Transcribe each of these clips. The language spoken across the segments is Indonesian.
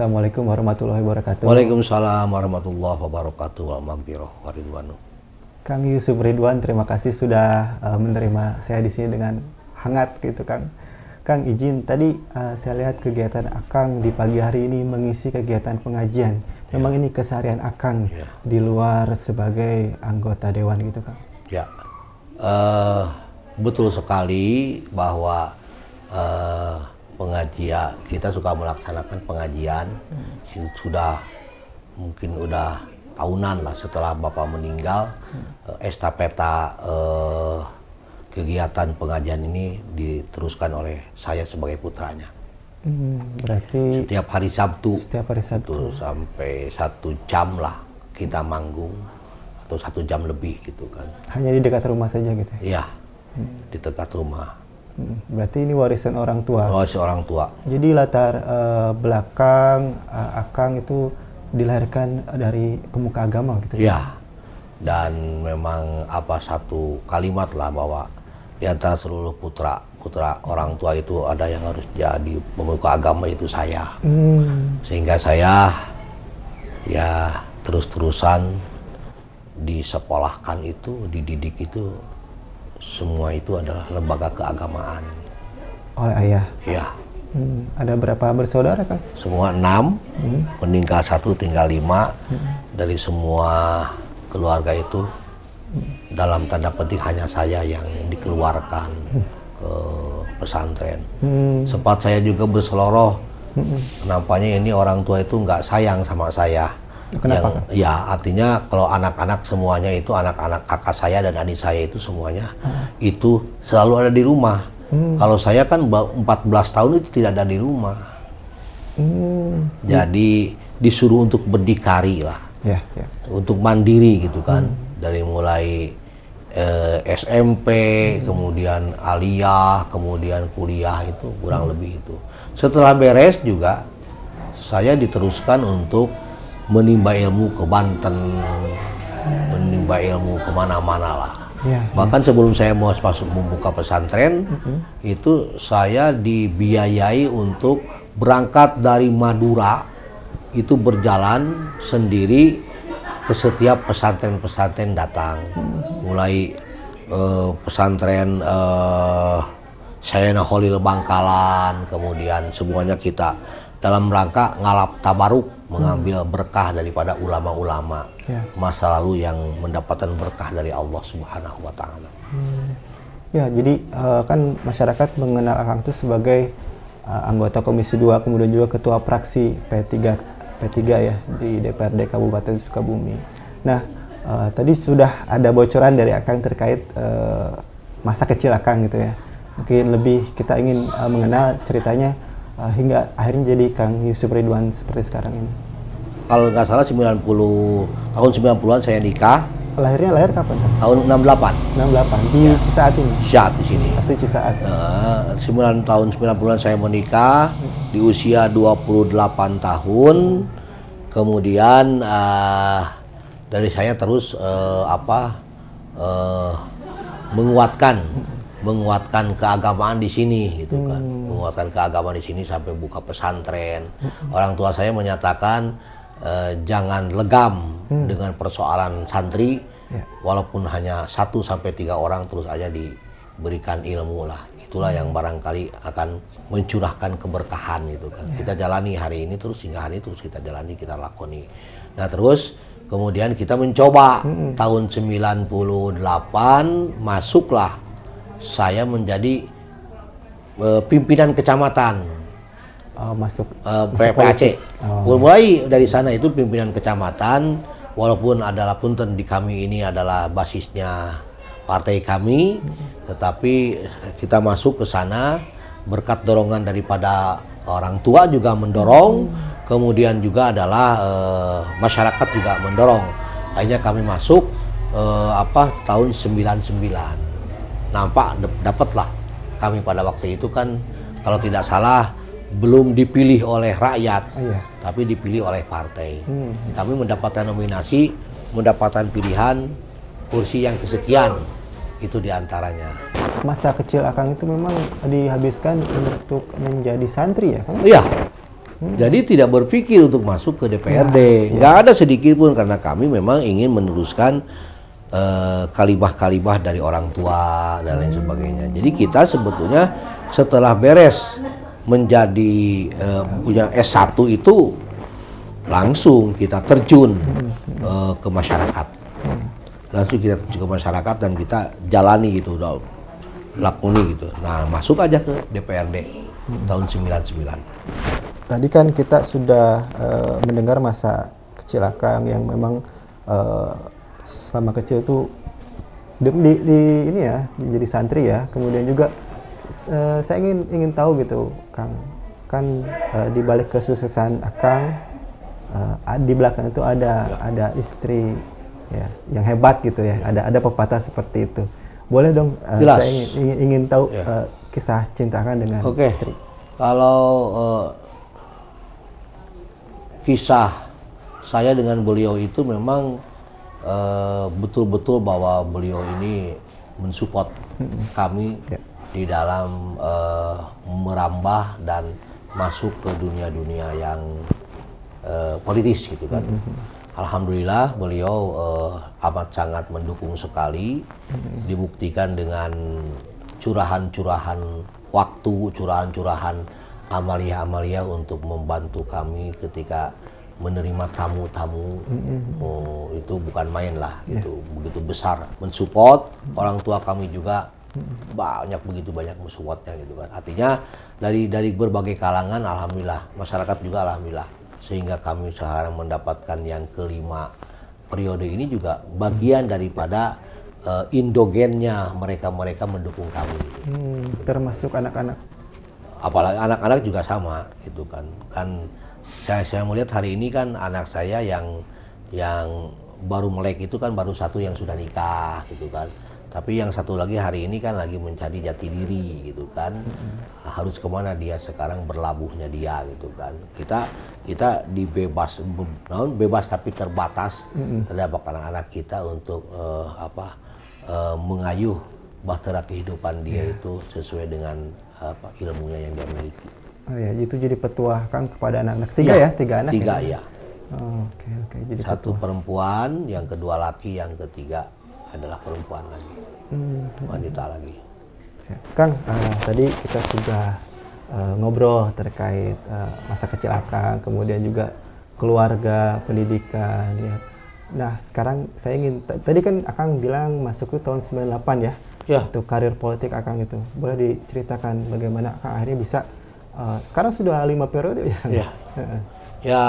Assalamualaikum warahmatullahi wabarakatuh. Waalaikumsalam warahmatullahi wabarakatuh. Wa maghfirah wa ridwanu. Kang Yusuf Ridwan, terima kasih sudah uh, menerima saya di sini dengan hangat gitu, Kang. Kang izin tadi uh, saya lihat kegiatan Akang di pagi hari ini mengisi kegiatan pengajian. Memang ini keseharian Akang Ya. di luar sebagai anggota dewan gitu, Kang. Ya, Eh, betul sekali bahwa eh, pengajian kita suka melaksanakan pengajian sudah mungkin udah tahunan lah setelah bapak meninggal eh, estafeta eh, kegiatan pengajian ini diteruskan oleh saya sebagai putranya. Hmm, berarti Setiap hari Sabtu setiap hari Sabtu. itu sampai satu jam lah kita manggung atau satu jam lebih gitu kan. Hanya di dekat rumah saja gitu. ya? Iya, di dekat rumah. Berarti ini warisan orang tua. Oh, seorang tua. Jadi latar eh, belakang eh, Akang itu dilahirkan dari pemuka agama gitu. Iya. Dan memang apa satu kalimat lah bahwa di antara seluruh putra putra orang tua itu ada yang harus jadi pemuka agama itu saya. Hmm, Sehingga saya ya terus-terusan disekolahkan itu, dididik itu semua itu adalah lembaga keagamaan. oleh ayah. Ya, Hmm, ada berapa bersaudara Kang? semua enam, meninggal satu tinggal lima dari semua keluarga itu dalam tanda petik hanya saya yang dikeluarkan ke pesantren. Hmm, Sempat saya juga berseloroh, kenapanya ini orang tua itu nggak sayang sama saya. Kenapa, Yang- ya artinya kalau anak-anak semuanya itu anak-anak kakak saya dan adik saya itu semuanya itu selalu ada di rumah. Kalau saya kan ba- 14 tahun itu tidak ada di rumah. hmm, Jadi disuruh untuk berdikari lah, ya, ya. untuk mandiri gitu kan. Dari mulai eh, SMP, kemudian aliyah, kemudian kuliah itu kurang lebih itu. Setelah beres juga saya diteruskan untuk menimba ilmu ke Banten, menimba ilmu ke mana-mana lah. Ya, Bahkan sebelum saya mau masuk membuka pesantren, itu saya dibiayai untuk berangkat dari Madura, itu berjalan sendiri ke setiap pesantren-pesantren datang. Mulai eh, pesantren eh, Sayana Holil Bangkalan, kemudian semuanya kita dalam rangka ngalap tabaruk, mengambil berkah daripada ulama-ulama Ya. masa lalu yang mendapatkan berkah dari Allah Subhanahu wa taala. Ya, jadi eh, kan masyarakat mengenal Akang itu sebagai eh, anggota Komisi 2 kemudian juga ketua fraksi P3 P3 ya di DPRD Kabupaten Sukabumi. Nah, eh, tadi sudah ada bocoran dari Akang terkait masa kecil Akang gitu ya. Mungkin lebih kita ingin mengenal ceritanya eh, hingga akhirnya jadi Kang Yusuf Ridwan seperti sekarang ini. Kalau nggak salah 90 tahun 90-an saya nikah, Lahirnya lahir kapan? Kang? tahun 68 68 di Cisaat ini. Syat di sini. Pasti Cisaat. Nah, 9 tahun 90-an saya menikah di usia 28 tahun. Kemudian eh, dari saya terus eh, apa eh, menguatkan menguatkan keagamaan di sini gitu kan. Menguatkan keagamaan di sini sampai buka pesantren. Orang tua saya menyatakan eh, jangan legam dengan persoalan santri Ya. walaupun hanya satu sampai tiga orang terus aja diberikan ilmu lah. Itulah yang barangkali akan mencurahkan keberkahan gitu kan. Kita jalani hari ini terus hingga hari ini terus kita jalani kita lakoni. Nah terus kemudian kita mencoba. Tahun 98 masuklah saya menjadi eh, pimpinan kecamatan Oh, masuk eh, masuk PPAC. Oh. Mulai dari sana itu pimpinan kecamatan, walaupun adalah punten di kami ini adalah basisnya partai kami, tetapi kita masuk ke sana berkat dorongan daripada orang tua juga mendorong, kemudian juga adalah eh, masyarakat juga mendorong. Akhirnya kami masuk eh, apa tahun 99. Nampak dap- dapatlah kami pada waktu itu kan kalau tidak salah belum dipilih oleh rakyat, Oh, iya. tapi dipilih oleh partai. Hmm. Kami mendapatkan nominasi, mendapatkan pilihan kursi yang kesekian itu di antaranya. Masa kecil Akang itu memang dihabiskan untuk menjadi santri ya kan? Iya, Jadi tidak berpikir untuk masuk ke DPRD, nggak ada sedikit pun karena kami memang ingin meneruskan eh, kalimah-kalimah dari orang tua dan lain sebagainya. Jadi kita sebetulnya setelah beres menjadi eh, punya S1 itu langsung kita terjun eh, ke masyarakat. Langsung kita terjun ke masyarakat dan kita jalani gitu, udah lakoni gitu. Nah, masuk aja ke DPRD tahun 99. Tadi kan kita sudah eh, mendengar masa kecil Akang yang memang selama kecil itu di, di, di- ini ya jadi santri ya. Kemudian juga eh, saya ingin ingin tahu gitu, Kang. Kan eh, di balik kesuksesan Akang eh, a- di belakang itu ada ada istri ya yang hebat gitu ya. Ada ada pepatah seperti itu. Boleh dong eh, Jelas. saya ingin, ingin, ingin tahu Ya. eh, kisah cinta Akang dengan Oke. istri. Kalau eh, kisah saya dengan beliau itu memang eh, betul-betul bahwa beliau ini mensupport kami Ya. di dalam eh, merambah dan masuk ke dunia-dunia yang eh, politis gitu kan. Alhamdulillah beliau eh, amat sangat mendukung sekali, dibuktikan dengan curahan-curahan waktu, curahan-curahan amalia-amalia untuk membantu kami ketika menerima tamu-tamu. Oh, itu bukan main lah, itu begitu besar. Mensupport orang tua kami juga banyak begitu banyak mensupportnya gitu kan. Artinya dari dari berbagai kalangan, alhamdulillah masyarakat juga alhamdulillah sehingga kami sekarang mendapatkan yang kelima periode ini juga bagian daripada eh, indogennya mereka-mereka mendukung kami. gitu Hmm, termasuk anak-anak apalagi anak-anak juga sama gitu kan kan saya saya melihat hari ini kan anak saya yang yang baru melek itu kan baru satu yang sudah nikah gitu kan. Tapi yang satu lagi hari ini kan lagi mencari jati diri gitu kan. Harus ke mana dia sekarang berlabuhnya dia gitu kan. Kita kita dibebas be- naon, bebas tapi terbatas terhadap anak-anak kita untuk eh, apa eh, mengayuh bahtera kehidupan dia itu sesuai dengan apa ilmunya yang dia miliki. Oh ya, itu jadi petua Kang kepada anak-anak. Tiga Iya, ya, tiga anak Tiga ya. ya. Oh, Oke oke, jadi Satu petua. perempuan, yang kedua laki, yang ketiga adalah perempuan lagi, Hmm, wanita lagi. Kang, eh, tadi kita sudah eh, ngobrol terkait eh, masa kecil Akang, kemudian juga keluarga, pendidikan ya. Nah, sekarang saya ingin tadi kan Akang bilang masuk itu tahun 98 ya. Ya. Untuk karir politik Akang itu. Boleh diceritakan bagaimana Akang akhirnya bisa eh, sekarang sudah lima periode ya. Ya. Ya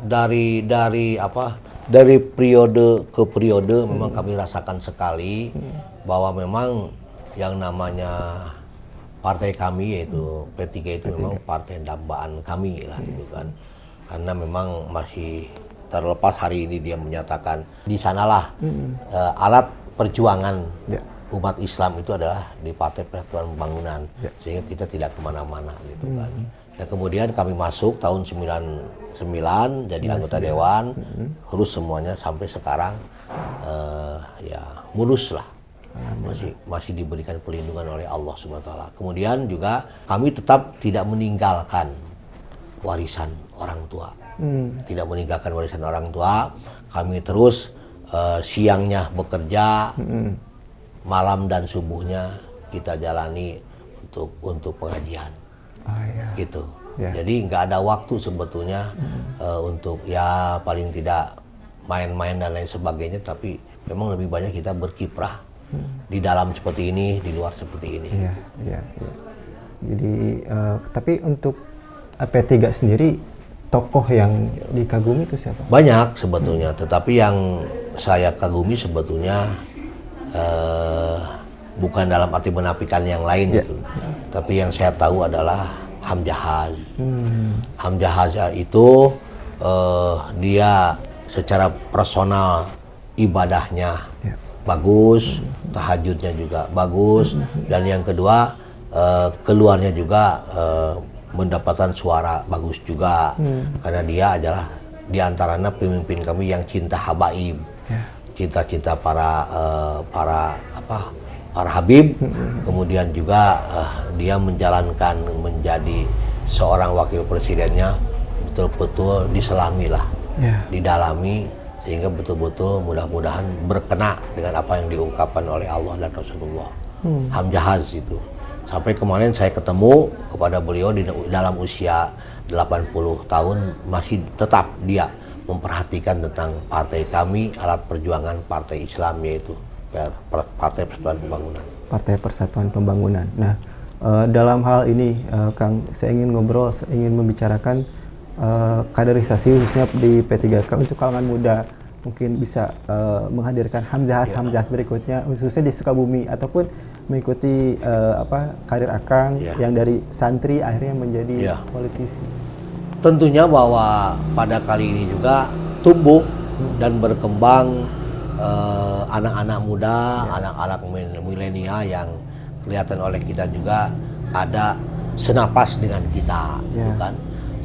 dari dari apa? Dari periode ke periode memang kami rasakan sekali bahwa memang yang namanya partai kami yaitu P3 itu memang partai dambaan kami lah gitu kan. Karena memang masih terlepas hari ini dia menyatakan di sanalah eh, alat perjuangan Ya. Umat Islam itu adalah di Partai Persatuan Pembangunan Ya. sehingga kita tidak ke mana-mana gitu kan. Dan kemudian kami masuk tahun 99 jadi anggota dewan, terus semuanya sampai sekarang eh, ya mulus lah. Masih masih diberikan perlindungan oleh Allah Subhanahu wa taala. Kemudian juga kami tetap tidak meninggalkan warisan orang tua Hmm. tidak meninggalkan warisan orang tua. Kami terus eh, siangnya bekerja, Hmm. Malam dan subuhnya kita jalani untuk untuk pengajian, Oh ya. gitu. Ya. Jadi nggak ada waktu sebetulnya eh, untuk ya paling tidak main-main dan lain sebagainya, tapi memang lebih banyak kita berkiprah di dalam seperti ini, di luar seperti ini. Iya, iya, iya. Jadi eh, tapi untuk eh, P3 sendiri tokoh yang dikagumi itu siapa? Banyak sebetulnya, tetapi yang saya kagumi sebetulnya eh, bukan dalam arti menafikan yang lain Ya. gitu. Tapi yang saya tahu adalah Hamjahaz. Hmm, Hamjahaz itu eh, dia secara personal ibadahnya ya. bagus, tahajudnya juga bagus, dan yang kedua eh, keluarnya juga eh, mendapatkan suara bagus juga, karena dia adalah di antaranya pemimpin kami yang cinta habaib, Ya. Cinta-cinta para eh, para apa para habib, kemudian juga eh, dia menjalankan menjadi seorang wakil presidennya betul-betul diselami lah, Ya. didalami sehingga betul-betul mudah-mudahan berkena dengan apa yang diungkapkan oleh Allah dan Rasulullah. Hmm. Hamjahaz itu. Sampai kemarin saya ketemu kepada beliau di dalam usia 80 tahun masih tetap dia memperhatikan tentang partai kami, alat perjuangan partai Islam yaitu Partai Persatuan Pembangunan. Partai Persatuan Pembangunan. Nah, eh, dalam hal ini, eh, Kang, saya ingin ngobrol, saya ingin membicarakan eh, kaderisasi khususnya di P3K untuk kalangan muda mungkin bisa eh, menghadirkan hamzahas Ya. hamzahas berikutnya khususnya di Sukabumi ataupun mengikuti eh, apa karir Akang Ya. yang dari santri akhirnya menjadi Ya. politisi. Tentunya bahwa pada kali ini juga tumbuh dan berkembang eh, anak-anak muda, anak-anak mil- milenial yang kelihatan oleh kita juga ada senapas dengan kita, Ya. bukan?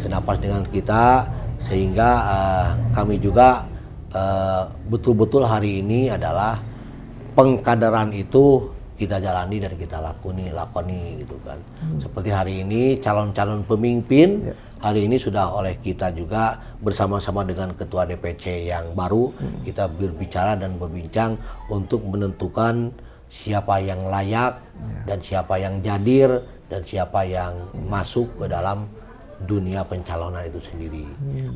Senapas dengan kita sehingga eh, kami juga eh, betul-betul hari ini adalah pengkaderan itu kita jalani dan kita lakoni lakoni gitu kan. Seperti hari ini calon-calon pemimpin Ya. hari ini sudah oleh kita juga bersama-sama dengan ketua DPC yang baru kita berbicara dan berbincang untuk menentukan siapa yang layak dan siapa yang jadir dan siapa yang masuk ke dalam dunia pencalonan itu sendiri.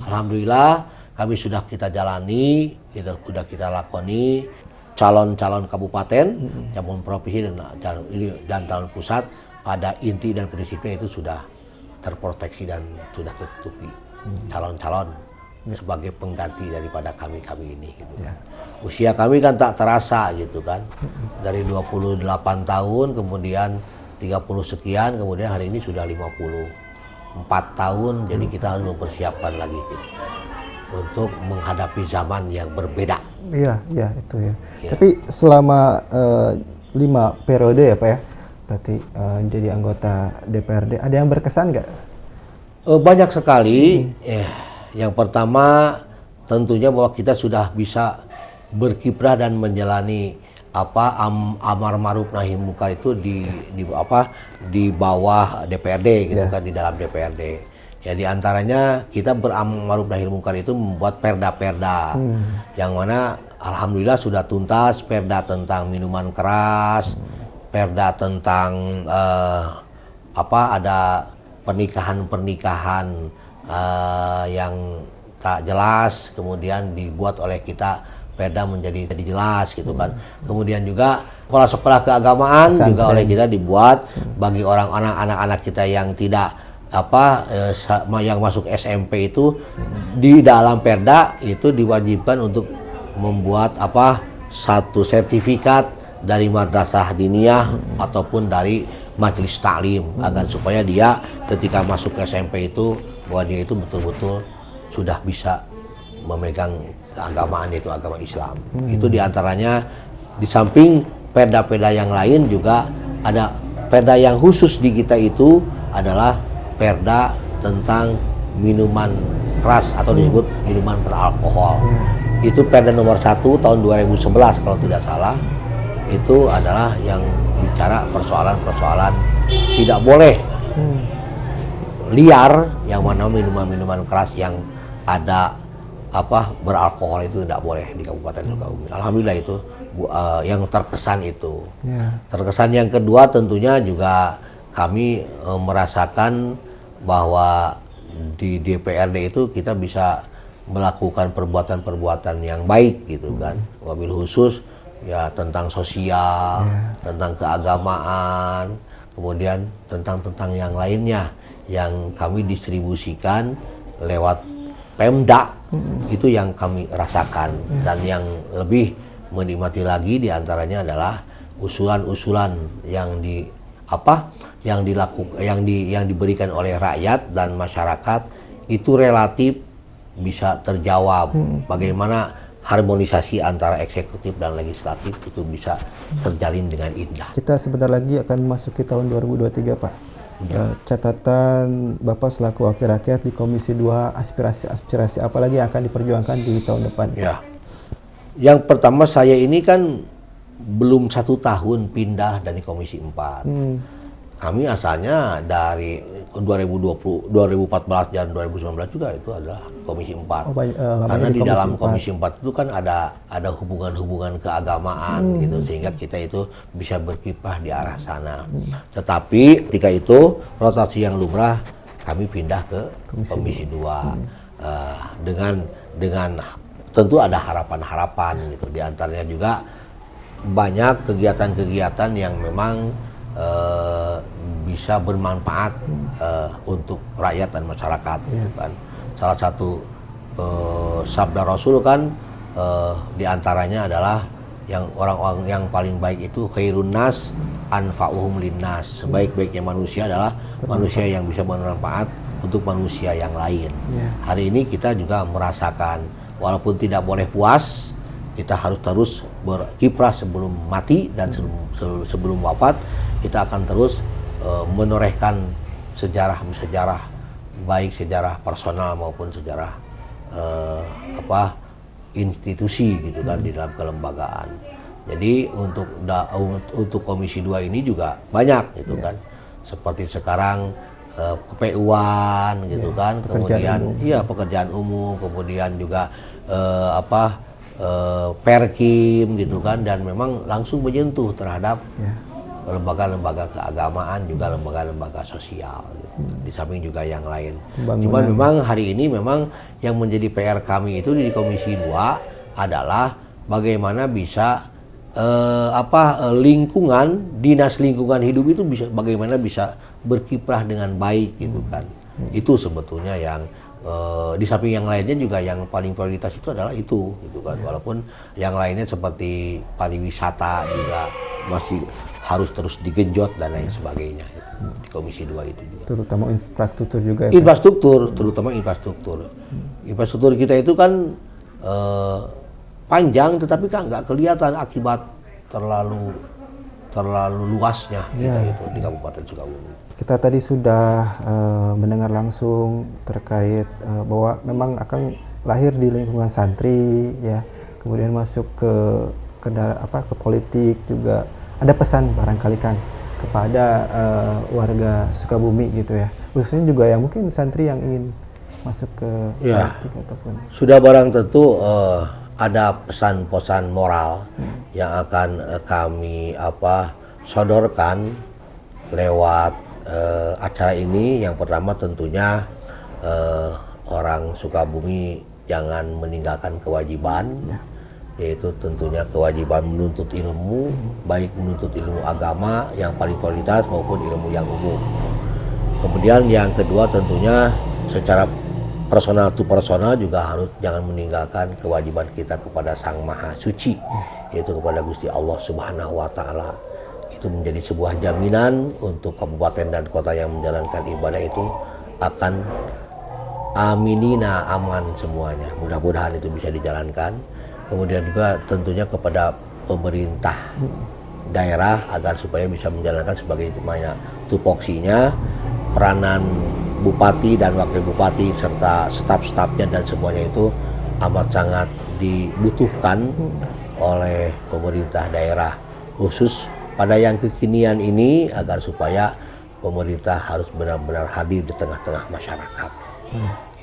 Alhamdulillah kami sudah kita jalani, kita sudah kita lakoni calon-calon kabupaten, calon provinsi dan calon ini dan calon pusat pada inti dan prinsipnya itu sudah terproteksi dan sudah tertutupi calon-calon sebagai pengganti daripada kami-kami ini. Gitu. Ya. Usia kami kan tak terasa gitu kan, dari 28 tahun kemudian 30 sekian kemudian hari ini sudah 54 tahun jadi kita harus mempersiapkan lagi gitu, untuk menghadapi zaman yang berbeda. Iya, iya itu ya. Ya. Tapi selama eh, lima periode ya Pak ya, berarti eh, jadi anggota DPRD, ada yang berkesan nggak? Eh, banyak sekali. Eh, yang pertama tentunya bahwa kita sudah bisa berkiprah dan menjalani apa am, amar ma'ruf nahi munkar itu di di apa di bawah DPRD gitu Ya. kan di dalam DPRD. Ya di antaranya kita beramar ma'ruf nahi munkar itu membuat perda-perda. Yang mana alhamdulillah sudah tuntas perda tentang minuman keras, perda tentang eh, apa ada pernikahan-pernikahan eh, yang tak jelas kemudian dibuat oleh kita perda menjadi jadi jelas gitu kan. Kemudian juga sekolah-sekolah keagamaan juga oleh kita dibuat bagi orang anak anak-anak kita yang tidak apa eh, yang masuk SMP itu di dalam perda itu diwajibkan untuk membuat apa satu sertifikat dari madrasah diniyah ataupun dari majelis taklim agar supaya dia ketika masuk ke SMP itu bahwa dia itu betul-betul sudah bisa memegang keagamaan yaitu agama Islam. Itu di antaranya di samping perda-perda yang lain juga ada perda yang khusus di kita itu adalah perda tentang minuman keras atau disebut minuman beralkohol. Itu perda nomor satu tahun 2011 kalau tidak salah. Itu adalah yang bicara persoalan-persoalan tidak boleh Hmm. liar yang mana minuman-minuman keras yang ada apa beralkohol itu tidak boleh di Kabupaten Sukabumi. Alhamdulillah itu Bu- eh, yang terkesan itu. Ya. Terkesan yang kedua tentunya juga kami eh, merasakan bahwa di DPRD itu kita bisa melakukan perbuatan-perbuatan yang baik gitu kan. Wabil khusus ya tentang sosial, tentang keagamaan, kemudian tentang tentang yang lainnya yang kami distribusikan lewat Pemda. Itu yang kami rasakan. Dan yang lebih menikmati lagi di antaranya adalah usulan-usulan yang di apa yang dilakukan yang di yang diberikan oleh rakyat dan masyarakat itu relatif bisa terjawab bagaimana harmonisasi antara eksekutif dan legislatif itu bisa terjalin dengan indah. Kita sebentar lagi akan memasuki tahun 2023 Pak. Eh, catatan Bapak selaku wakil rakyat di Komisi 2 aspirasi-aspirasi apa lagi yang akan diperjuangkan di tahun depan? Ya. Yang pertama saya ini kan belum satu tahun pindah dari Komisi 4. Hmm. kami asalnya dari 2020, 2014 dan 2019 juga itu adalah Komisi 4. Oh, banyak, eh, lamanya Karena di di, Komisi dalam 4. Komisi 4 itu kan ada ada hubungan-hubungan keagamaan Hmm. gitu sehingga kita itu bisa berkiprah di arah sana. Tetapi ketika itu rotasi yang lumrah kami pindah ke Komisi, 2 Eh, dengan dengan tentu ada harapan-harapan gitu di antaranya juga banyak kegiatan-kegiatan yang memang eh, bisa bermanfaat eh, untuk rakyat dan masyarakat gitu kan. Salah satu eh, sabda Rasul kan eh, di antaranya adalah yang orang-orang yang paling baik itu khairun nas anfa'uhum linnas. Sebaik-baiknya manusia adalah manusia yang bisa bermanfaat untuk manusia yang lain. Iya. Hari ini kita juga merasakan walaupun tidak boleh puas, kita harus terus berkiprah sebelum mati dan sebelum, sebelum- sebelum wafat kita akan terus eh, menorehkan sejarah-sejarah baik sejarah personal maupun sejarah eh, apa institusi gitu kan di dalam kelembagaan. Jadi untuk da- untuk komisi 2 ini juga banyak gitu kan. Seperti sekarang KPU-an gitu kan, pekerjaan kemudian umum. iya pekerjaan umum, kemudian juga eh, apa eh, perkim gitu kan dan memang langsung menyentuh terhadap Ya. lembaga-lembaga keagamaan juga lembaga-lembaga sosial gitu. di samping juga yang lain. Pembangunan. Cuman memang hari ini memang yang menjadi PR kami itu di Komisi 2 adalah bagaimana bisa eh, apa eh, lingkungan dinas lingkungan hidup itu bisa bagaimana bisa berkiprah dengan baik gitu kan. Itu sebetulnya yang eh, di samping yang lainnya juga yang paling prioritas itu adalah itu gitu kan. Walaupun yang lainnya seperti pariwisata juga masih harus terus digenjot dan lain sebagainya gitu. di Komisi 2 itu juga. Terutama infrastruktur juga ya. Infrastruktur, terutama infrastruktur. Infrastruktur kita itu kan eh, panjang, tetapi kan nggak kelihatan akibat terlalu terlalu luasnya kita Ya. itu di Kabupaten Sukabumi. Kita tadi sudah eh, mendengar langsung terkait eh, bahwa memang akan lahir di lingkungan santri ya, kemudian masuk ke ke apa ke politik juga ada pesan barangkali Kang kepada eh, warga Sukabumi gitu ya. Khususnya juga yang mungkin santri yang ingin masuk ke Ya. politik ataupun Sudah barang tentu eh, ada pesan-pesan moral yang akan eh, kami apa sodorkan lewat eh, acara ini. Yang pertama tentunya eh, orang Sukabumi jangan meninggalkan kewajiban, yaitu tentunya kewajiban menuntut ilmu, baik menuntut ilmu agama yang paling prioritas maupun ilmu yang umum. Kemudian yang kedua tentunya secara personal to personal juga harus jangan meninggalkan kewajiban kita kepada Sang Maha Suci yaitu kepada Gusti Allah Subhanahu wa taala. Itu menjadi sebuah jaminan untuk kabupaten dan kota yang menjalankan ibadah itu akan aminina aman semuanya. Mudah-mudahan itu bisa dijalankan. Kemudian juga tentunya kepada pemerintah daerah agar supaya bisa menjalankan sebagai mana tupoksinya peranan bupati dan wakil bupati serta staf-stafnya dan semuanya itu amat sangat dibutuhkan oleh pemerintah daerah khusus pada yang kekinian ini agar supaya pemerintah harus benar-benar hadir di tengah-tengah masyarakat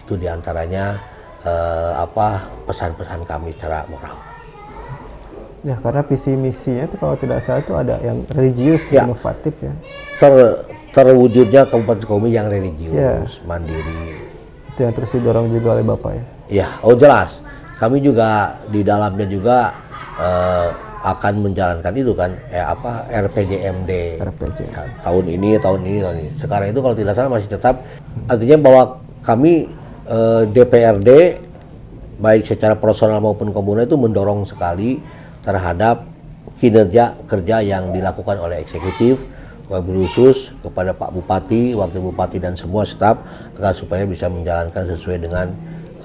itu di antaranya eh, apa pesan-pesan kami secara moral ya karena visi misinya itu kalau tidak salah itu ada yang religius Ya. inovatif ya. ter terwujudnya Kabupaten Sukabumi yang religius, Ya. mandiri. Itu yang terus didorong juga oleh Bapak ya. Ya, oh jelas. Kami juga di dalamnya juga eh, akan menjalankan itu kan, eh, apa RPJMD. RPG. Ya, tahun ini, tahun ini, tahun ini. Sekarang itu kalau tidak salah masih tetap. Artinya bahwa kami eh, DPRD baik secara personal maupun komunal itu mendorong sekali terhadap kinerja kerja yang dilakukan oleh eksekutif wabil khusus kepada Pak Bupati, Wakil Bupati dan semua staf agar supaya bisa menjalankan sesuai dengan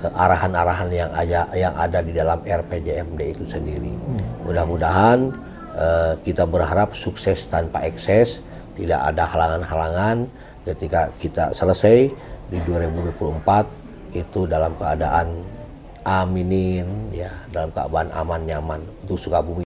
arahan-arahan yang ada yang ada di dalam RPJMD itu sendiri. Mudah-mudahan eh, kita berharap sukses tanpa ekses, tidak ada halangan-halangan ketika kita selesai di 2024 itu dalam keadaan aminin ya dalam keadaan aman nyaman untuk Sukabumi